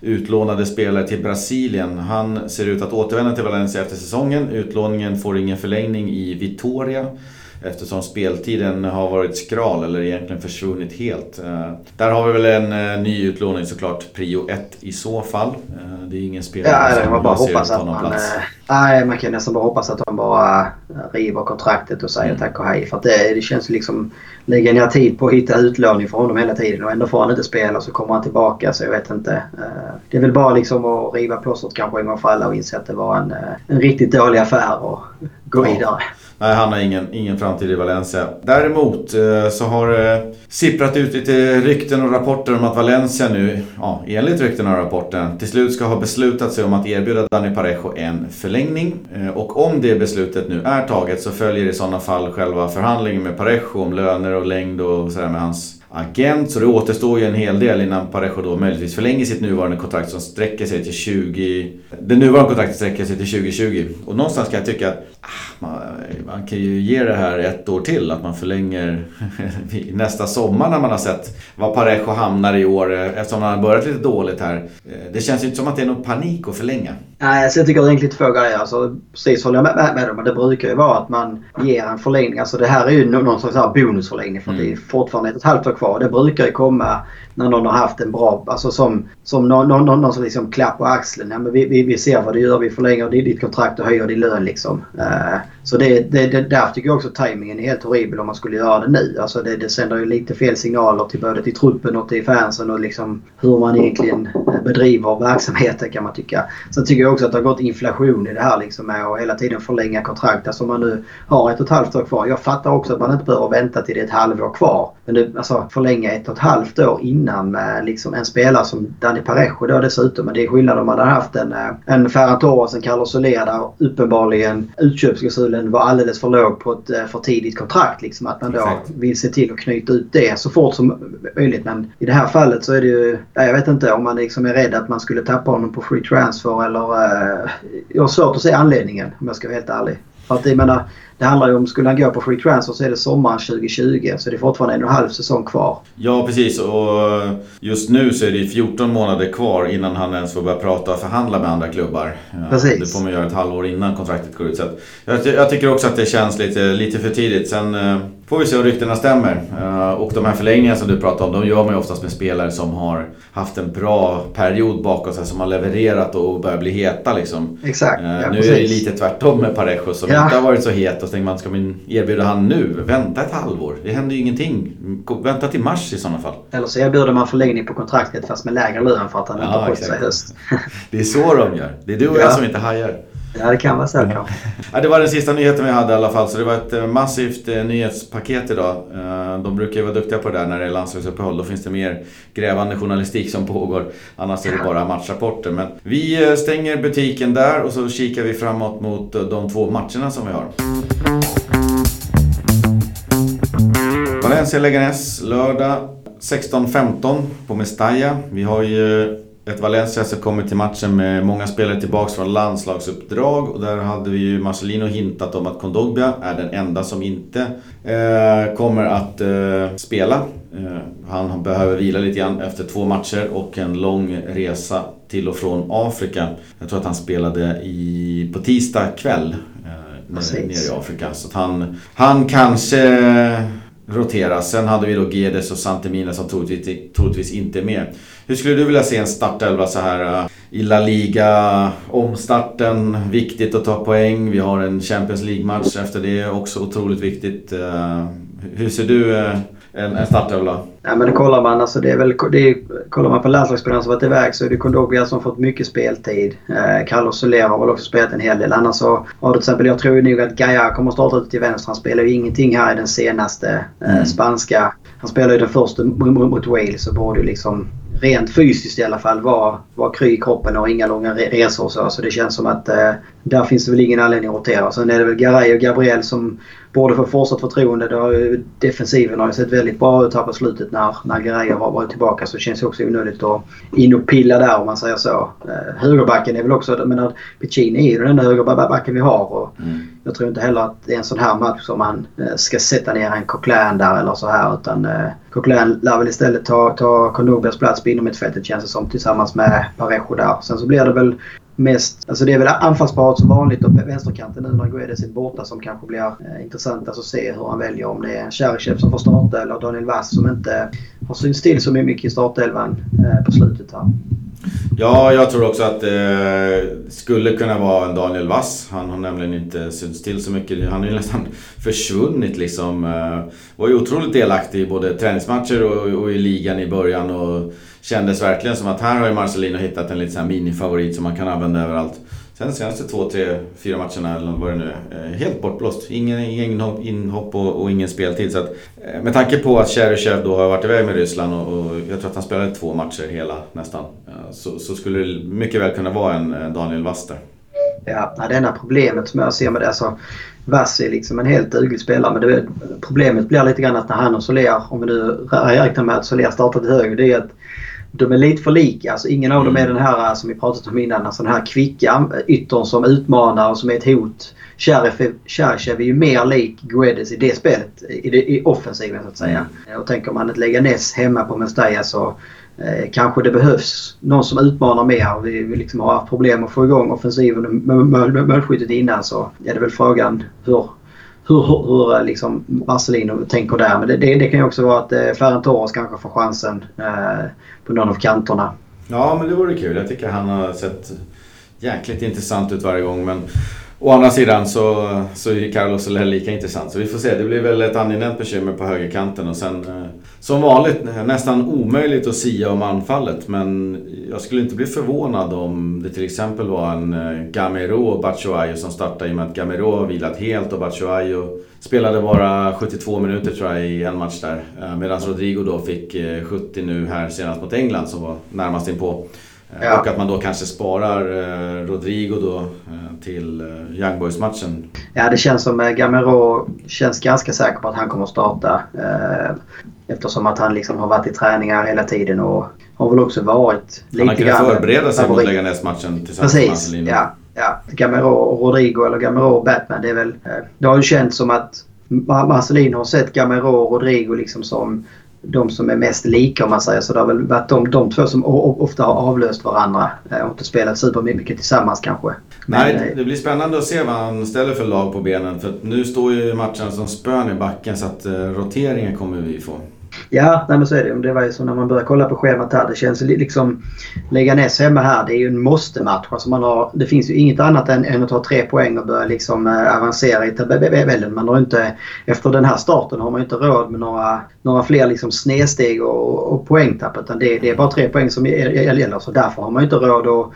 utlånade spelare till Brasilien. Han ser ut att återvända till Valencia efter säsongen. Utlåningen får ingen förlängning i Vitoria eftersom speltiden har varit skral eller egentligen försvunnit helt. Eh, där har vi väl en ny utlåning såklart, prio 1 i så fall. Det är ingen spelare ja, som man bara hoppas att man, plats. Nej, man kan nästan bara hoppas att de bara eh, river kontraktet och säger mm. tack och hej. För det, det känns liksom... Lägga ner tid på att hitta utlåning för honom hela tiden och ändå får han inte spela så kommer han tillbaka. Så jag vet inte. Eh, det är väl bara liksom att riva plåstret kanske en gång för alla och inse att det var en, eh, en riktigt dålig affär och gå vidare. Nej, han har ingen, ingen framtid i Valencia. Däremot eh, så har det sipprat ut lite rykten och rapporter om att Valencia nu, ja, enligt rykten och rapporten, till slut ska ha beslutat sig om att erbjuda Dani Parejo en förlängning. Eh, och om det beslutet nu är taget så följer i sådana fall själva förhandlingen med Parejo om löner och längd och sådär med hans agent. Så det återstår ju en hel del innan Parejo då möjligtvis förlänger sitt nuvarande kontrakt som sträcker sig till 20... Det nuvarande kontraktet sträcker sig till 2020. Och någonstans kan jag tycka att man, man, kan ju ge det här ett år till. Att man förlänger nästa sommar när man har sett var Parejo hamnar i år. Eftersom han har börjat lite dåligt här. Eh, det känns ju inte som att det är någon panik att förlänga. Nej, alltså jag tycker det är egentligen två grejer. Alltså, precis håller jag med, med, med dem. Men det brukar ju vara att man ger en förlängning. Alltså det här är ju någon slags bonusförlängning. För mm. det är fortfarande ett, ett halvt år kvar. Det brukar ju komma när någon har haft en bra, alltså som, som någon, någon, någon, som liksom klappar axeln. Ja, men vi, vi, vi ser vad du gör, vi förlänger ditt kontrakt och höjer din lön liksom. Eh, så det, det, det, därför tycker jag också att tajmingen är helt horribel om man skulle göra det nu. Alltså det, det sänder ju lite fel signaler till både till truppen och till fansen och liksom hur man egentligen bedriver verksamheten kan man tycka. Sen tycker jag också att det har gått inflation i det här liksom med att hela tiden förlänga kontrakt. Alltså om man nu har ett och ett halvt år kvar. Jag fattar också att man inte behöver vänta till det är ett halvår kvar. Men det, alltså förlänga ett och ett halvt år innan med liksom en spelare som Dani Parejo då dessutom. Men det är skillnad om man hade haft en, eh, en Ferran Torres, en Carlos Soler där uppenbarligen utköpsklausulen var alldeles för låg på ett eh, för tidigt kontrakt. Liksom, att man då Exakt. vill se till att knyta ut det så fort som möjligt. Men i det här fallet så är det ju... Jag vet inte om man liksom är rädd att man skulle tappa honom på free transfer eller... Uh, jag har svårt att se anledningen om jag ska vara helt ärlig. För att jag menar, det handlar ju om, skulle han gå på free transfer så är det sommaren 2020. Så det är fortfarande en och en halv säsong kvar. Ja, precis. Och just nu så är det 14 månader kvar innan han ens får börja prata och förhandla med andra klubbar. Precis. Det får man göra ett halvår innan kontraktet går ut. Så jag, jag, tycker också att det känns lite, lite för tidigt. Sen eh, får vi se om ryktena stämmer. Eh, och de här förlängningarna som du pratar om, de gör man ju oftast med spelare som har haft en bra period bakom sig. Som har levererat och börjar bli heta liksom. Exakt. Eh, Ja, nu precis. är det lite tvärtom med Parejo som Ja. inte har varit så het. Och så tänker man, ska man erbjuda han nu? Vänta ett halvår. Det händer ju ingenting. Vänta till mars i sådana fall. Eller så erbjuder man förlängning på kontraktet fast med lägre lön för att han inte Ja, har skött sig i höst. Det är så de gör. Det är du och Ja. jag som inte hajar. Ja, det kan vara så kanske. Ja, det var den sista nyheten vi hade i alla fall. Så det var ett eh, massivt eh, nyhetspaket idag. Eh, De brukar ju vara duktiga på det där när det är landslagsuppehåll. Då finns det mer grävande journalistik som pågår. Annars är det bara matchrapporter. Men vi eh, stänger butiken där och så kikar vi framåt mot eh, de två matcherna som vi har. Valencia-Leganes lördag 16.15 på Mestalla. Vi har ju eh, ett Valencia som kommer till matchen med många spelare tillbaks från landslagsuppdrag och där hade vi ju Marcelino hintat om att Kondogbia är den enda som inte eh, kommer att eh, spela. Eh, han behöver vila lite grann efter två matcher och en lång resa till och från Afrika. Jag tror att han spelade i, på tisdag kväll eh, nere, i Afrika. Så han, han kanske Rotera. Sen hade vi då Gedes och Santemina som troligtvis, troligtvis inte är med. Hur skulle du vilja se en startelva så här eh, i La Liga? Omstarten, viktigt att ta poäng. Vi har en Champions League-match efter det, också otroligt viktigt. Eh, hur ser du eh, en, en startelva? Ja, men kollar man, alltså det är väl, det är, kollar man på landslagsspelarna som varit iväg så är det Kondogbia som fått mycket speltid. Eh, Carlos Soler har väl också spelat en hel del. Annars så har du till exempel, jag tror nog att Gaia kommer att starta ut till vänster. Han spelar ju ingenting här i den senaste eh, Mm. spanska. Han spelar ju den första mot Wales och borde ju liksom rent fysiskt i alla fall vara, vara kry i kroppen och inga långa re- resor och så. Så det känns som att eh, där finns det väl ingen anledning att rotera. Sen är det väl Garay och Gabriel som borde få fortsatt förtroende. Det har ju, defensiven har ju sett väldigt bra ut här på slutet när, när Garay har varit tillbaka. Så det känns ju också onödigt att in och pilla där om man säger så. Eh, högerbacken är väl också... Jag menar, Piccini är ju den enda högerbacken vi har. Och Mm. jag tror inte heller att det är en sån här match som man eh, ska sätta ner en Coquelin där eller så här. Utan eh, Coquelin lär väl istället ta, ta Kondogbas plats på inomhutfältet känns det som tillsammans med Parejo där. Sen så blir det väl mest... Alltså det är väl anfallsparet som vanligt och på vänsterkanten nu när Guedes är borta som kanske blir eh, intressant att se hur han väljer. Om det är Cheryshev som får starta eller Daniel Vass som inte har synts till så mycket i startelvan eh, på slutet här. Ja, jag tror också att det skulle kunna vara en Daniel Wass. Han har nämligen inte synts till så mycket. Han har ju nästan försvunnit liksom. Eh, Var ju otroligt delaktig i både träningsmatcher och, och i ligan i början. Och kändes verkligen som att här har ju Marcelino hittat en liten minifavorit som man kan använda överallt. Sen de senaste två, tre, fyra matcherna eller vad det nu är. Eh, helt bortblåst. Ingen, ingen inhopp- och, och ingen speltid. Så att, eh, med tanke på att Cheryshev då har varit iväg med Ryssland och, och jag tror att han spelade två matcher hela nästan. Eh, så, så skulle det mycket väl kunna vara en Daniel Wass där. Ja, det enda problemet som jag ser med det, alltså Vass är liksom en helt duglig spelare men det, problemet blir lite grann att när han och Soler, om vi nu räknar med att Soler startar till höger, det är att de är lite för lika. Alltså ingen av dem är den här som vi pratat om innan, alltså den här kvicka yttern som utmanar och som är ett hot. Cheryshev är ju mer lik Guedes i det spelet, i, det, i offensiven så att säga. Och tänker man att lägga Ness hemma på Mestalla så Eh, kanske det behövs någon som utmanar mer. Vi, vi liksom har haft problem att få igång offensiven och mål- målskyttet innan så är det väl frågan hur, hur, hur, eh, liksom Marcelino tänker där. Men det, det, det kan ju också vara att eh, Ferran Torres kanske får chansen eh, på någon av kanterna. Ja, men det vore kul. Jag tycker han har sett jäkligt intressant ut varje gång. Men å andra sidan så, så är Carlos Soler lika intressant. Så vi får se. Det blir väl ett angenämt bekymmer på högerkanten. Och sen eh, som vanligt nästan omöjligt att sia om anfallet. Men jag skulle inte bli förvånad om det till exempel var en eh, Gamero och Batshuayu som startade i och med att Gamero har vilat helt och Batshuayu spelade bara 72 minuter tror jag i en match där. Eh, medan Rodrigo då fick 70 nu här senast mot England som var närmast inpå. Ja. Och att man då kanske sparar eh, Rodrigo då eh, till eh, Young Boys-matchen. Ja, det känns som eh, Gamero känns ganska säker på att han kommer att starta. Eh, eftersom att han liksom har varit i träningar hela tiden och har väl också varit lite Han har kunnat grann förbereda sig mot favorit. Leganes-matchen tillsammans med Precis, Marcelino. ja. ja, Gamero och Rodrigo eller Gamero och Batman. Det, är väl, eh, det har ju känts som att Marcelino har sett Gamero och Rodrigo liksom som de som är mest lika om man säger så. Det har väl varit de, de två som ofta har avlöst varandra eh, och inte spelat supermycket tillsammans kanske. Men, Nej, eh, det blir spännande att se vad han ställer för lag på benen. För nu står ju matchen som spön i backen så att roteringen kommer vi få. Ja, nej men så är det. Det var ju så när man börjar kolla på schemat här. Det känns liksom... Leganes hemma här, det är ju en måste-match. Alltså man har, det finns ju inget annat än, än att ta tre poäng och börja liksom eh, avancera i tabellen. Man har inte, efter den här starten har man inte råd med några, några fler liksom snedsteg och, och poängtapp. Utan det, det är bara tre poäng som gäller. Så därför har man inte råd att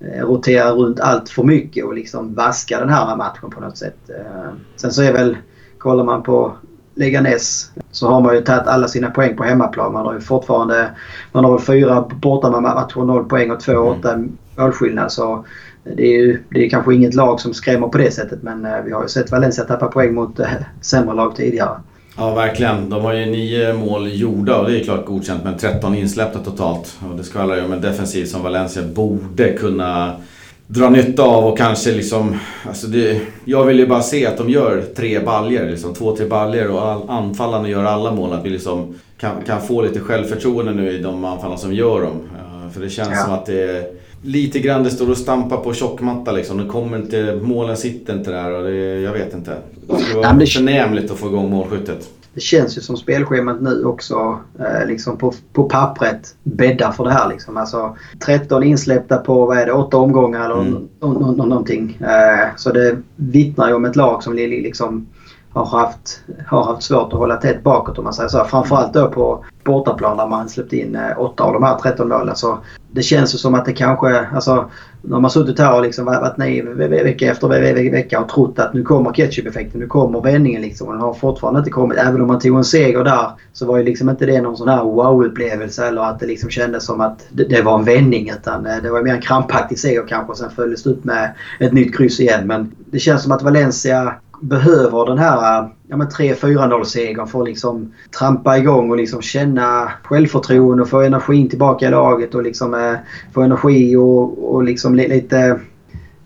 eh, rotera runt allt för mycket och liksom vaska den här matchen på något sätt. Eh, sen så är väl, kollar man på Leganes så har man ju tagit alla sina poäng på hemmaplan. Man har ju fortfarande man har väl fyra bortamatcher, noll poäng och två åtta mm. målskillnad. Så det är ju det är kanske inget lag som skrämmer på det sättet men eh, vi har ju sett Valencia tappa poäng mot äh, sämre lag tidigare. Ja, verkligen. De har ju nio mål gjorda och det är klart godkänt men 13 insläppta totalt. Och det skvallrar ju om en defensiv som Valencia borde kunna dra nytta av och kanske liksom... Alltså det, jag vill ju bara se att de gör tre baljer liksom två, tre baljer och all, anfallarna gör alla mål. Att vi liksom kan, kan få lite självförtroende nu i de anfallarna som gör dem. Uh, för det känns ja. som att det är lite grann det står och stampar på tjockmatta liksom. Det kommer inte, målen sitter inte där och det, jag vet inte. Det skulle vara förnämligt att få igång målskyttet det känns ju som spelschemat nu också eh, liksom på, på pappret bäddar för det här. Liksom. Alltså, 13 insläppta på vad är det, 8 omgångar eller mm. någonting. Eh, så det vittnar ju om ett lag som liksom har haft, har haft svårt att hålla tätt bakåt om man säger så. Framförallt då på bortaplan där man släppt in 8 eh, av de här 13 målen. Så det känns ju som att det kanske, alltså när man suttit här och liksom varit naiv vecka efter vecka och trott att nu kommer ketchup-effekten, nu kommer vändningen liksom. Och den har fortfarande inte kommit. Även om man tog en seger där så var ju liksom inte det någon sån här wow-upplevelse eller att det liksom kändes som att det, det var en vändning. Utan eh, det var mer en krampaktig seger kanske och sen följdes det upp med ett nytt kryss igen. Men det känns som att Valencia behöver den här ja, 3-4-0 segern för att liksom trampa igång och liksom känna självförtroende och få energin tillbaka i laget och liksom eh, få energi och, och liksom lite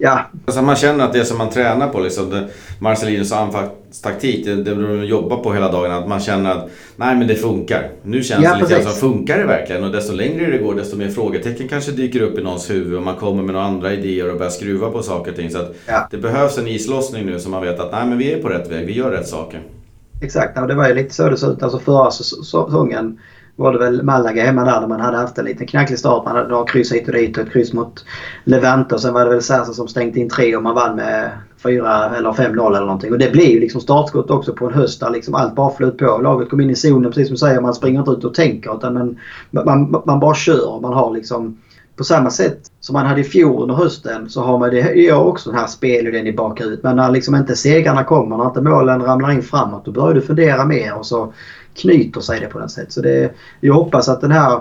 Ja. Alltså man känner att det som man tränar på, liksom, Marcelinos anfallstaktik, det, det de jobbar på hela dagen, att man känner att nej men det funkar. Nu känns ja, det lite som, funkar det verkligen? Och desto längre det går, desto mer frågetecken kanske dyker upp i någons huvud och man kommer med några andra idéer och börjar skruva på saker och ting. Så att ja. det behövs en islossning nu så man vet att nej men vi är på rätt väg, vi gör rätt saker. Exakt, ja, det var ju lite så det såg ut. Alltså förra säsongen var det väl Malaga hemma där, där man hade haft en liten knacklig start. Man hade några kryss hit och dit och ett kryss mot Levante. Och sen var det väl Sasa som stängt in tre och man vann med 4 eller 5-0 eller någonting. Och det blir ju liksom startskott också på en höst där liksom allt bara flöt på. Laget kom in i zonen precis som du säger. Man springer inte ut och tänker utan man, man, man bara kör. Man har liksom på samma sätt som man hade i fjol under hösten så har man det gör också den här spelidén i bakhuvudet. Men när liksom inte segrarna kommer, när inte målen ramlar in framåt, då börjar du fundera mer och så knyter sig det på något sätt. Så det, jag hoppas att den här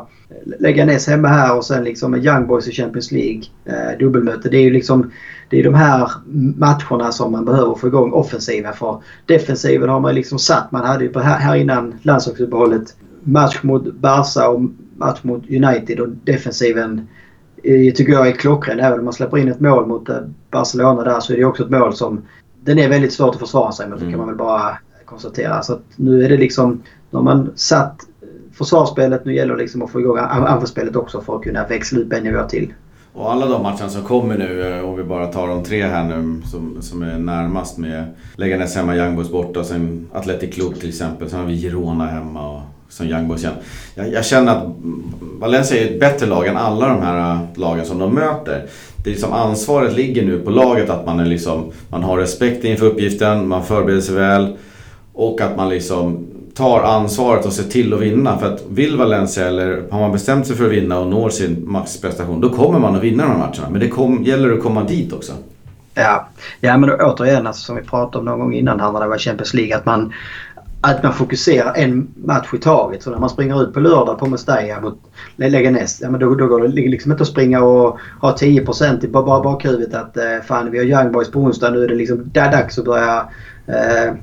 Leganes hemma här och sen liksom Young Boys i Champions League eh, dubbelmöte. Det är ju liksom det är de här matcherna som man behöver få igång offensiven för. Defensiven har man liksom satt. Man hade ju på här, här innan landslagsuppehållet match mot Barca och match mot United och defensiven eh, tycker jag är klockren. Även om man släpper in ett mål mot eh, Barcelona där så är det också ett mål som den är väldigt svårt att försvara sig med. Det kan mm. man väl bara konstatera. Så nu är det liksom nu har man satt försvarsspelet. Nu gäller det liksom att få igång anfallsspelet också för att kunna växla ut en nivå till. Och alla de matcherna som kommer nu, eh, om vi bara tar de tre här nu som, som är närmast med Leganes hemma, Young Boys borta, sen Athletic Club till exempel. Sen har vi Girona hemma och som Young Boys igen. Jag, jag, känner att Valencia är ett bättre lag än alla de här eh, lagen som de möter. Det är liksom ansvaret ligger nu på laget att man, är liksom, man har respekt inför uppgiften, man förbereder sig väl och att man liksom tar ansvaret och ser till att vinna. För att vill Valencia eller har man bestämt sig för att vinna och når sin maxprestation då kommer man att vinna de här matcherna. Men det kom, gäller att komma dit också. Ja, ja men återigen alltså, som vi pratade om någon gång innan här när det var Champions League. Att man, att man fokuserar en match i taget. Så när man springer ut på lördag på Mestalla mot Leganes. Ja, men då, då går det liksom inte att springa och ha 10% i bara bakhuvudet att eh, fan vi har Young Boys på onsdag. Nu är det liksom dags att börja eh,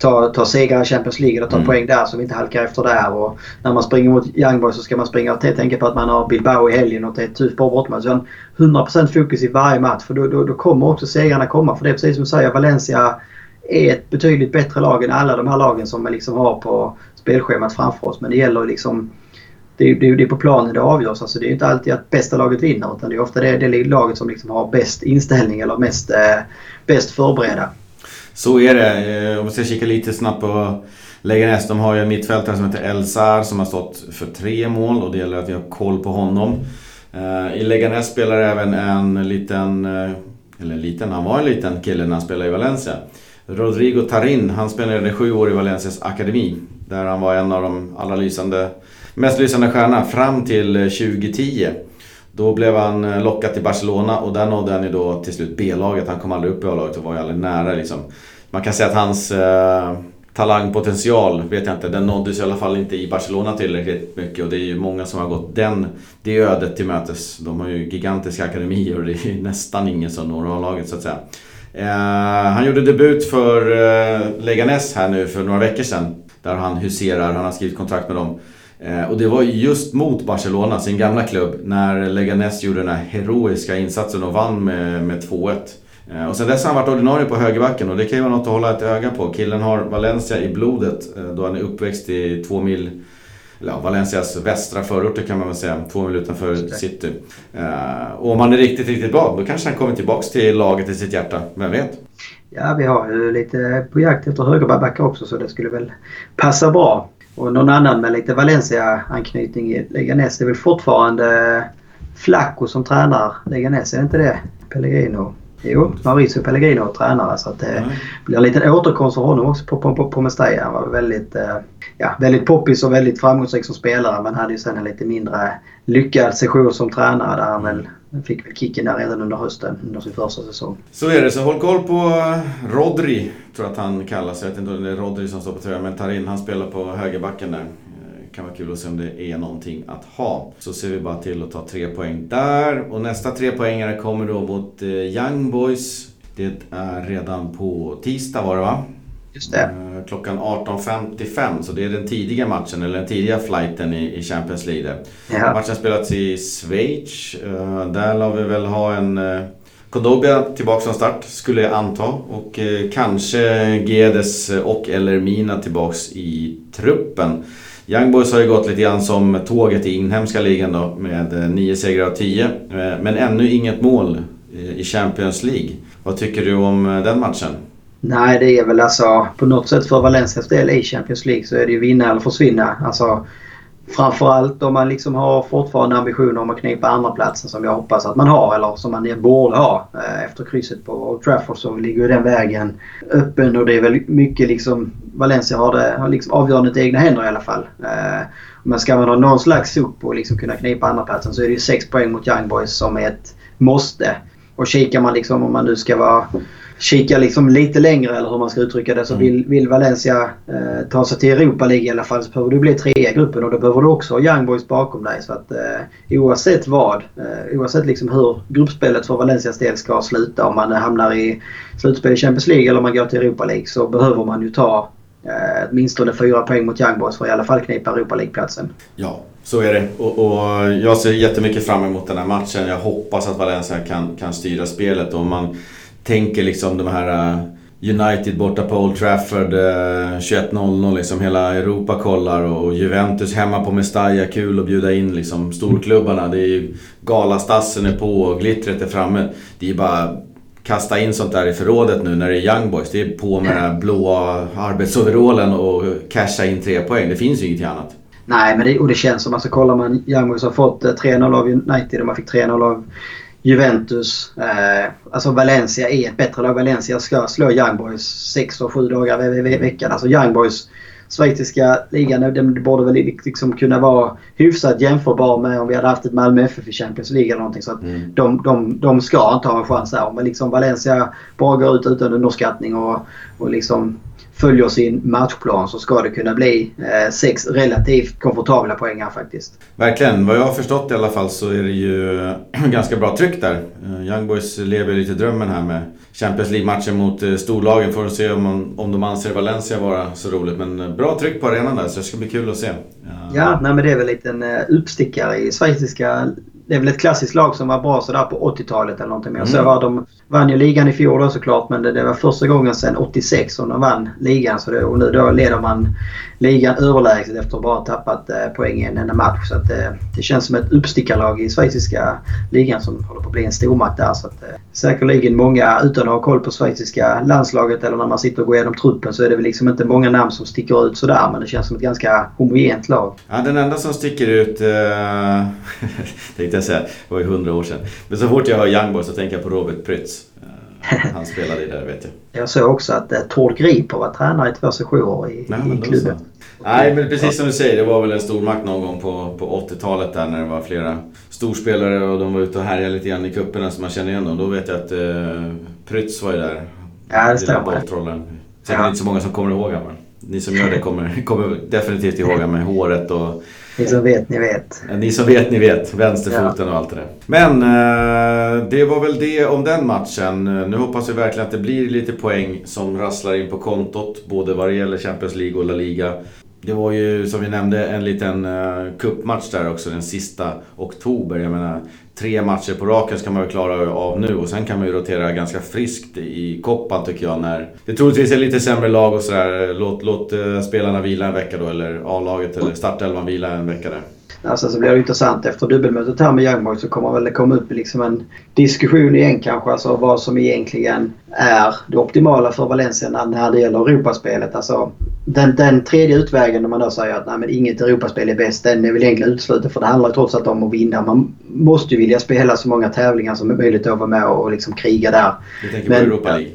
ta, ta segrar i Champions League och ta Mm. poäng där så vi inte halkar efter där. Och när man springer mot Young Boys så ska man springa och tänka på att man har Bilbao i helgen och det är ett tufft bortamatch. Så 100% fokus i varje match för då, då, då kommer också segrarna komma. För det är precis som du säger, Valencia är ett betydligt bättre lag än alla de här lagen som vi liksom har på spelschemat framför oss. Men det gäller liksom det är, det är det är på planen det avgörs. Alltså det är inte alltid att bästa laget vinner utan det är ofta det, det laget som liksom har bäst inställning eller mest, eh, bäst förberedda. Så är det. Eh, om vi ska kika lite snabbt på Leganes. De har ju en mittfältare som heter Elsar som har stått för tre mål och det gäller att vi har koll på honom. Eh, I Leganes spelar även en liten, eh, eller liten, han var en liten kille när han spelade i Valencia. Rodrigo Tarin, han spelade sju år i Valencias akademi. Där han var en av de allra lysande, mest lysande stjärnorna fram till 2010. Då blev han eh, lockad till Barcelona och där nådde han ju då till slut B-laget. Han kom aldrig upp i A-laget och var ju aldrig nära liksom. Man kan säga att hans eh, talangpotential, vet jag inte, den nåddes i alla fall inte i Barcelona tillräckligt mycket. Och det är ju många som har gått den, det ödet till mötes. De har ju gigantiska akademier och det är ju nästan ingen som når A-laget så att säga. Eh, han gjorde debut för eh, Leganes här nu för några veckor sedan. Där han huserar, han har skrivit kontrakt med dem. Eh, och det var ju just mot Barcelona, sin gamla klubb, när Leganes gjorde den här heroiska insatsen och vann med, med 2-1. Eh, och sen dess har han varit ordinarie på högerbacken och det kan ju vara något att hålla ett öga på. Killen har Valencia i blodet eh, då han är uppväxt i två mil ja, Valencias västra förorter kan man väl säga, två mil utanför city. Och om han är riktigt, riktigt bra, då kanske han kommer tillbaks till laget i sitt hjärta. Vem vet? Ja, vi har ju lite på jakt efter högerbackar också så det skulle väl passa bra. Och någon annan med lite Valencia-anknytning i Leganes det är väl fortfarande Flacco som tränar Leganes, är det inte det? Pellegrino? Jo, Mauricio Pellegrino är tränare så att det Mm. blir en liten återkomst för honom också på, på, på, på Mestalla. Han var väldigt, eh, ja, väldigt poppis och väldigt framgångsrik som spelare men hade ju sen en lite mindre lyckad session som tränare där han väl fick väl kicken där redan under hösten under sin första säsong. Så är det, så håll koll på eh, Rodri, tror jag att han kallas. Jag vet inte om det är Rodri som står på tröjan, men Tarin han spelar på högerbacken där. Eh, kan vara kul att se om det är någonting att ha. Så ser vi bara till att ta tre poäng där. Och nästa tre poängare kommer då mot eh, Young Boys. Det är redan på tisdag var det va? Just det. Eh, Klockan 18.55, så det är den tidiga matchen, eller den tidiga flighten i, Champions League. Ja. Matchen spelats i Schweiz. Eh, Där lär vi väl ha en eh, Kondobia tillbaka från start, skulle jag anta. Och kanske Gedes och eller Mina tillbaks i truppen. Young Boys har ju gått lite grann som tåget i inhemska ligan då med eh, nio segrar av tio. Eh, Men ännu inget mål i Champions League. Vad tycker du om den matchen? Nej, det är väl alltså på något sätt för Valencias del i Champions League så är det ju vinna eller försvinna. Alltså, framförallt om man liksom har fortfarande ambitioner om att knipa andra platsen som jag hoppas att man har eller som man borde ha eh, efter krysset på Old Trafford så ligger ju den vägen öppen och det är väl mycket liksom Valencia har det har liksom avgörandet i egna händer i alla fall. Eh, men ska man ha någon slags upp och liksom kunna knipa andra platsen så är det ju sex poäng mot Young Boys som är ett måste. Och kikar man liksom om man nu ska vara kika liksom lite längre eller hur man ska uttrycka det så Mm. vill, vill Valencia eh, ta sig till Europa League i alla fall så behöver du bli trea i gruppen och då behöver du också ha Young Boys bakom dig. Så att eh, oavsett vad, eh, oavsett liksom hur gruppspelet för Valencias del ska sluta om man hamnar i slutspel i Champions League eller om man går till Europa League så behöver man ju ta eh, åtminstone fyra poäng mot Young Boys för att i alla fall knipa Europa League-platsen. Ja, så är det. Och, och jag ser jättemycket fram emot den här matchen. Jag hoppas att Valencia kan, kan styra spelet. Och man tänker liksom de här eh, United borta på Old Trafford eh, 21.00 liksom hela Europa kollar och Juventus hemma på Mestalla. Kul att bjuda in liksom storklubbarna. Det är ju Galastassen är på och glittret är framme. Det är bara kasta in sånt där i förrådet nu när det är Young Boys. Det är på med den här blåa arbetsoverallen och casha in tre poäng. Det finns ju inget annat. Nej, men det, och det känns som, alltså kollar man, Young Boys har fått eh, 3-0 av United och man fick 3-0 av Juventus. Eh, alltså Valencia är ett bättre lag. Valencia ska slå Young Boys sex och sju dagar ve- ve- veckan. Alltså Young Boys, schweiziska ligan, den borde väl liksom kunna vara hyfsat jämförbar med om vi hade haft ett Malmö FF i Champions League eller någonting. Så att Mm. de, de, de ska inte ha en chans där. Men liksom Valencia bara går ut utan underskattning och, och liksom följer sin matchplan så ska det kunna bli eh, sex relativt komfortabla poäng här faktiskt. Verkligen. Vad jag har förstått i alla fall så är det ju ganska bra tryck där. Eh, Young Boys lever lite drömmen här med Champions League-matcher mot eh, storlagen. Får se om, om de anser Valencia vara så roligt. Men bra tryck på arenan där så det ska bli kul att se. Ja, nej, men det är väl en uppstickare i schweiziska det är väl ett klassiskt lag som var bra sådär på 80-talet eller någonting mer. Mm. Så var de vann ju ligan i fjol då såklart men det, det, var första gången sedan 86 som de vann ligan. Så det, och nu då leder man ligan överlägset efter att bara tappat eh, poäng i en enda match. Så att, eh, det känns som ett uppstickarlag i schweiziska ligan som håller på att bli en stormakt där. Så att, eh, säkerligen många, utan att ha koll på schweiziska landslaget eller när man sitter och går igenom truppen så är det väl liksom inte många namn som sticker ut sådär. Men det känns som ett ganska homogent lag. Ja, den enda som sticker ut, äh, tänkte jag säga, det var ju hundra år sedan. Men så fort jag hör Young Boys så tänker jag på Robert Prytz. Han spelade i där vet jag. Jag såg också att eh, Tord Griper var tränare i två sessioner i, Nej, i klubben. Nej, men precis som du säger. Det var väl en stormakt någon gång på, på 80-talet där när det var flera storspelare och de var ute och härjade lite grann i cuperna så man känner igen dem. Då vet jag att eh, Prytz var ju där. Ja, det stämmer. Säkert ja. inte så många som kommer ihåg honom. Ni som gör det kommer, kommer definitivt ihåg med håret och ni som vet, ni vet. Ni som vet, ni vet. Vänsterfoten ja. och allt det där. Men eh, det var väl det om den matchen. Nu hoppas vi verkligen att det blir lite poäng som rasslar in på kontot. Både vad det gäller Champions League och La Liga. Det var ju som vi nämnde en liten uh, cupmatch där också den sista oktober. Jag menar tre matcher på raken ska man väl klara av nu och sen kan man ju rotera ganska friskt i koppan tycker jag när det troligtvis är lite sämre lag och sådär. Låt, låt uh, spelarna vila en vecka då eller A-laget eller startelvan vila en vecka där. Alltså så blir det intressant efter dubbelmötet här med Young Boys så kommer väl det komma upp liksom en diskussion igen kanske. Alltså vad som egentligen är det optimala för Valencia när det gäller Europaspelet. Alltså den, den tredje utvägen när man då säger att nej, men inget Europaspel är bäst. Den är väl egentligen utesluten för det handlar trots allt om att vinna. Man måste ju vilja spela så många tävlingar som möjligt att vara med och liksom kriga där. Du tänker på men, Europa League?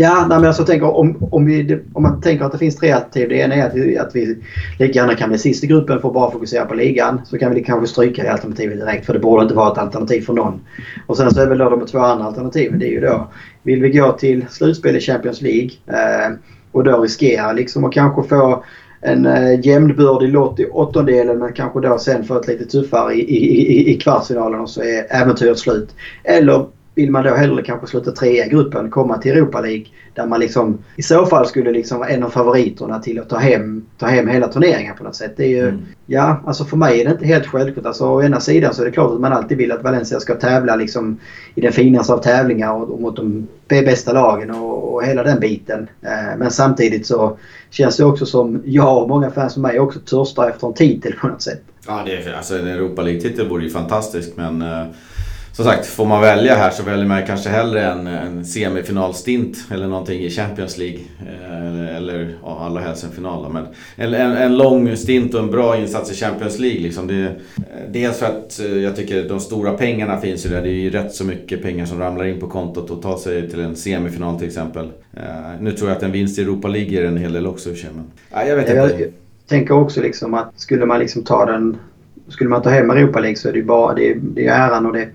Ja, nej, men alltså, tänk om, om, vi, om man tänker att det finns tre alternativ. Det ena är att vi, att vi lika gärna kan bli sist i gruppen för att bara fokusera på ligan. Så kan vi kanske stryka det alternativet direkt för det borde inte vara ett alternativ för någon. Och sen så är väl då de två andra alternativen. Det är ju då, vill vi gå till slutspel i Champions League eh, och då riskera liksom att kanske få en eh, jämnbördig lott i åttondelen men kanske då sen få ett lite tuffare i, i, i kvartsfinalen och så är äventyret slut. Eller vill man då hellre kanske sluta trea i gruppen, komma till Europa League där man liksom i så fall skulle liksom vara en av favoriterna till att ta hem, ta hem hela turneringen på något sätt. Det är ju, mm. Ja, alltså för mig är det inte helt självklart. Alltså, å ena sidan så är det klart att man alltid vill att Valencia ska tävla liksom i den finaste av tävlingar och, och mot de bästa lagen och, och hela den biten. Eh, men samtidigt så känns det också som jag och många fans som mig också törstar efter en titel på något sätt. Ja, det är, alltså en Europa League-titel vore ju fantastisk men eh som sagt, får man välja här så väljer man kanske hellre en, en semifinalstint eller någonting i Champions League. Eh, eller ja, allra helst en final då. Men en, en, en, lång stint och en bra insats i Champions League. Liksom. Det, eh, dels för att eh, jag tycker de stora pengarna finns ju där. Det är ju rätt så mycket pengar som ramlar in på kontot och tar sig till en semifinal till exempel. Nu tror jag att en vinst i Europa League ger en hel del också i men, ja, jag vet inte. Jag tänker också liksom att skulle man liksom ta den skulle man ta hem Europa League så är det ju bara det är, det är äran och det är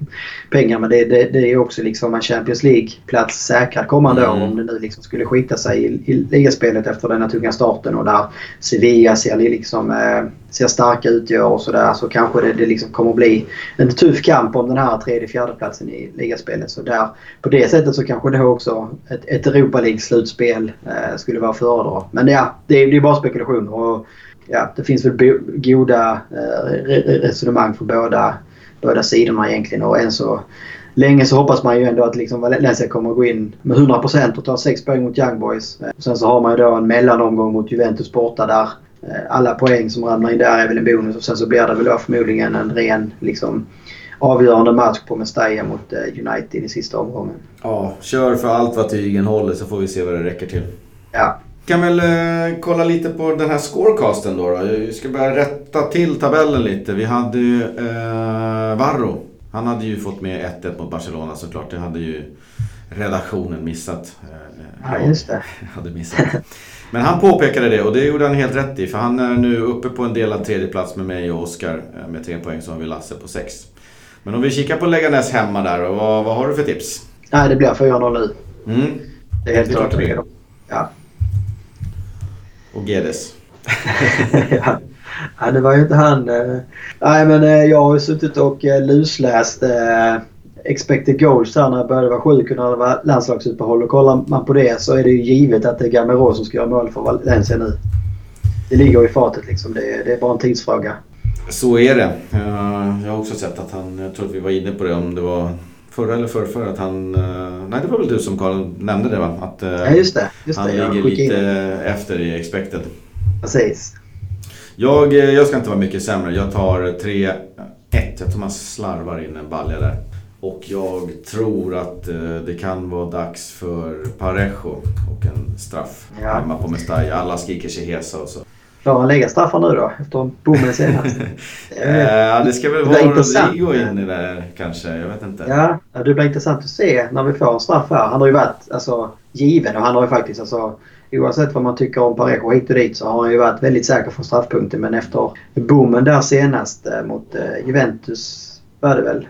pengar. Men det, det, det är också liksom en Champions League-plats säkrad kommande mm. år om det nu liksom skulle skita sig i, i ligaspelet efter den här tunga starten och där Sevilla ser, liksom, eh, ser starka ut i år och sådär så kanske det, det liksom kommer att bli en tuff kamp om den här tredje fjärde platsen i ligaspelet. Så där, på det sättet så kanske det också ett, ett Europa League-slutspel eh, skulle vara föredra. Men ja, det, det är bara spekulationer. Och, ja, det finns väl goda eh, resonemang för båda, båda sidorna egentligen. Och än så länge så hoppas man ju ändå att liksom Valencia kommer att gå in med 100% och ta 6 poäng mot Young Boys. Sen så har man ju då en mellanomgång mot Juventus borta där eh, alla poäng som ramlar in där är väl en bonus och sen så blir det väl då förmodligen en ren liksom, avgörande match på Mestalla mot eh, United i sista omgången. Ja, kör för allt vad tygen håller så får vi se vad det räcker till. Ja, kan väl eh, kolla lite på den här scorecasten då, då. Jag ska bara rätta till tabellen lite. Vi hade ju eh, Varro. Han hade ju fått med 1-1 mot Barcelona såklart. Det hade ju redaktionen missat. Eh, ja, just det. hade missat. Men han påpekade det och det gjorde han helt rätt i. För han är nu uppe på en delad tredjeplats med mig och Oskar eh, med tre poäng. Så har vi Lasse på sex. Men om vi kikar på Lägganäs hemma där, vad, vad har du för tips? Nej, det blir 4-0 nu. Mm. Det är helt klart. Ja. Och Gedes. ja. ja, det var ju inte han. eh. Nej, men eh, jag har ju suttit och eh, lusläst expected goals där när jag började vara sjuk och när det var landslagsuppehåll. Och kollar man på det så är det ju givet att det är Gamero som ska göra mål för Valencia nu. Det ligger i fatet liksom. Det, är- det är bara en tidsfråga. Så är det. Jag har också sett att han, jag tror att vi var inne på det om det var förra eller förrförra att han, eh, nej det var väl du som Carl nämnde det va? Att eh, Ja, just det. Just han det. Ligger lite in efter i expected. Precis. Jag, eh, jag ska inte vara mycket sämre. Jag tar 3-1. Jag tror man slarvar in en balja där. Och jag tror att det kan vara dags för Parejo och en straff Ja. hemma på Mestalla. Alla skriker sig hesa och så. Klarar han lägga straffar nu då? Efter bommen senast? Eh, det ska väl det var vara intressant. Rodrigo in i det kanske. Jag vet inte. Ja, ja, det blir intressant att se när vi får en straff här. Han har ju varit alltså, given och han har ju faktiskt alltså, oavsett vad man tycker om Parejo hit och dit så har han ju varit väldigt säker från straffpunkten. Men efter bommen där senast eh, mot eh, Juventus var det väl.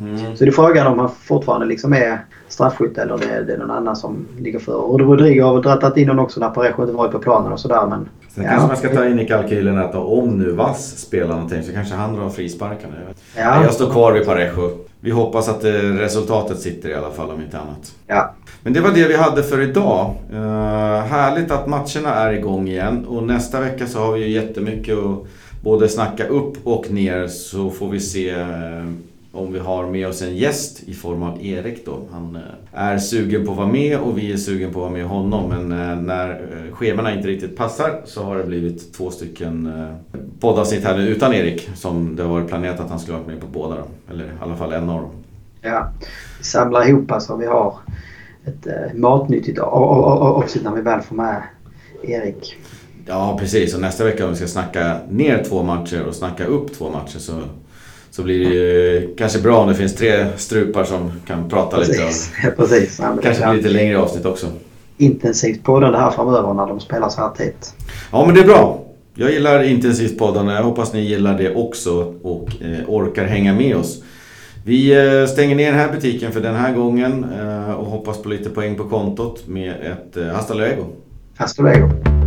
Mm. Så det är frågan om han fortfarande liksom är straffskytt eller det är, det är någon annan som ligger för. Och Rodrigo har väl dragit in honom också när Parejo inte varit på planen och sådär. Men Sen Ja. kanske man ska ta in i kalkylen att om nu Vass spelar någonting så kanske han drar frisparkarna. Jag. Ja. Jag står kvar vid Parejo. Vi hoppas att eh, resultatet sitter i alla fall om inte annat. ja, Men det var det vi hade för idag. Uh, härligt att matcherna är igång igen och nästa vecka så har vi ju jättemycket att både snacka upp och ner så får vi se eh, om vi har med oss en gäst i form av Erik då. Han eh, är sugen på att vara med och vi är sugen på att vara med honom men eh, när uh, schemana inte riktigt passar så har det blivit två stycken poddavsnitt här nu utan Erik som det har varit planerat att han skulle vara med på båda då. Eller i alla fall en av dem. ja. Vi samlar ihop alltså. Vi har ett eh, matnyttigt avsnitt när vi väl får med Erik. Ja precis och nästa vecka om vi ska snacka ner två matcher och snacka upp två matcher så, så blir det ju kanske bra om det finns tre strupar som kan prata lite. Precis. Ja, precis. Ja, Kanske blir lite längre avsnitt också. intensivt poddande här framöver när de spelar så här tidigt. Ja men det är bra. Jag gillar intensivt poddarna. Jag hoppas ni gillar det också och eh, orkar hänga med oss. Vi eh, stänger ner den här butiken för den här gången eh, och hoppas på lite poäng på kontot med ett eh, hasta luego. Hasta luego.